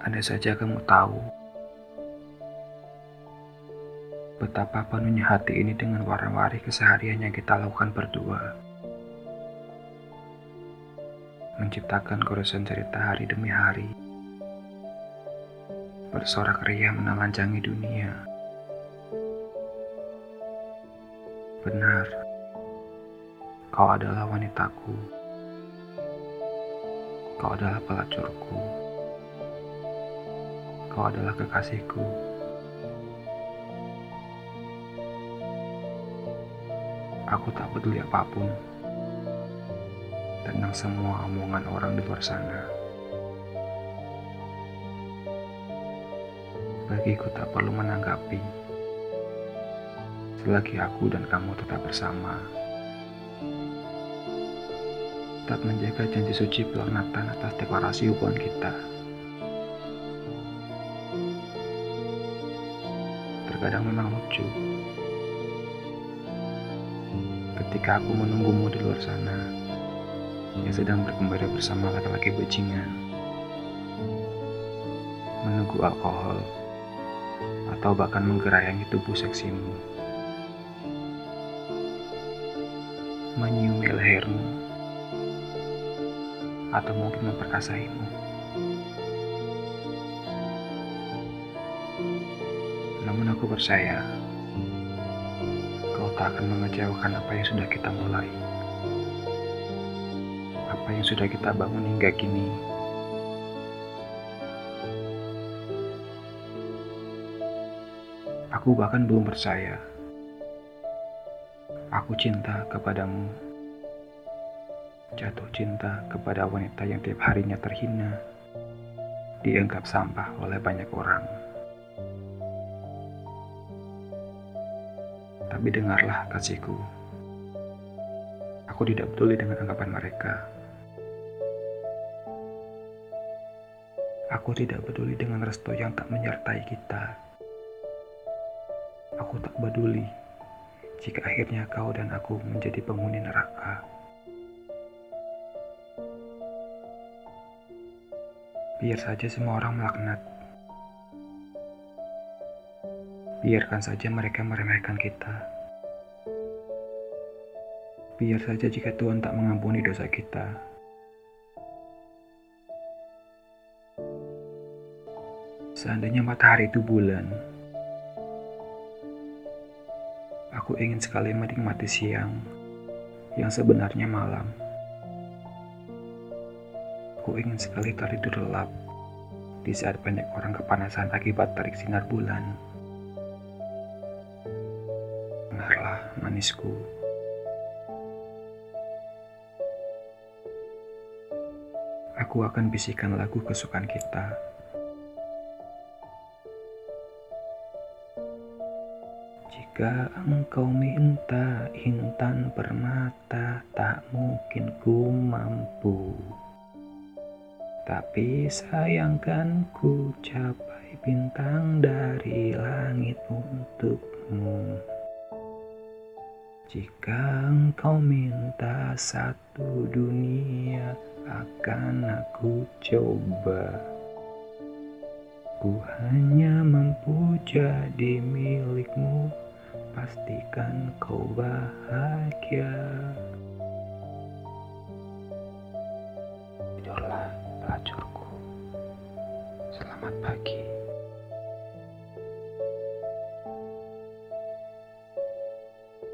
Andai saja kamu tahu betapa penuhnya hati ini dengan warna-wari keseharian yang kita lakukan berdua. Menciptakan goresan cerita hari demi hari. Bersorak ria menelanjangi dunia. Benar, kau adalah wanitaku. Kau adalah pelacurku. Kau adalah kekasihku. Aku tak peduli apa pun tentang semua omongan orang di luar sana. Bagiku tak perlu menanggapi selagi aku dan kamu tetap bersama. Tetap menjaga janji suci pelaknatan atas deklarasi hubungan kita. Terkadang memang lucu. Ketika aku menunggumu di luar sana yang sedang berkembara bersama laki-laki bajingan menunggu alkohol atau bahkan menggerayangi tubuh seksimu menyiumi lehermu atau mungkin memperkasaimu namun aku percaya kau tak akan mengecewakan apa yang sudah kita mulai. Apa yang sudah kita bangun hingga kini. Aku bahkan belum percaya. Aku cinta kepadamu. Jatuh cinta kepada wanita yang tiap harinya terhina, dianggap sampah oleh banyak orang. Tapi dengarlah kasihku. Aku tidak peduli dengan anggapan mereka. Aku tidak peduli dengan restu yang tak menyertai kita. Aku tak peduli jika akhirnya kau dan aku menjadi penghuni neraka. Biar saja semua orang melaknat. Biarkan saja mereka meremehkan kita. Biar saja jika Tuhan tak mengampuni dosa kita. Seandainya matahari itu bulan, aku ingin sekali menikmati siang yang sebenarnya malam. Aku ingin sekali tertidur lelap di saat banyak orang kepanasan akibat tarik sinar bulan. Manisku. Aku akan bisikan lagu kesukaan kita. Jika engkau minta intan permata, tak mungkin ku mampu. Tapi sayangkan ku capai bintang dari langit untukmu. Jika engkau minta satu dunia, akan aku coba. Ku hanya mampu jadi milikmu, pastikan kau bahagia. Tidurlah pelacurku, selamat pagi.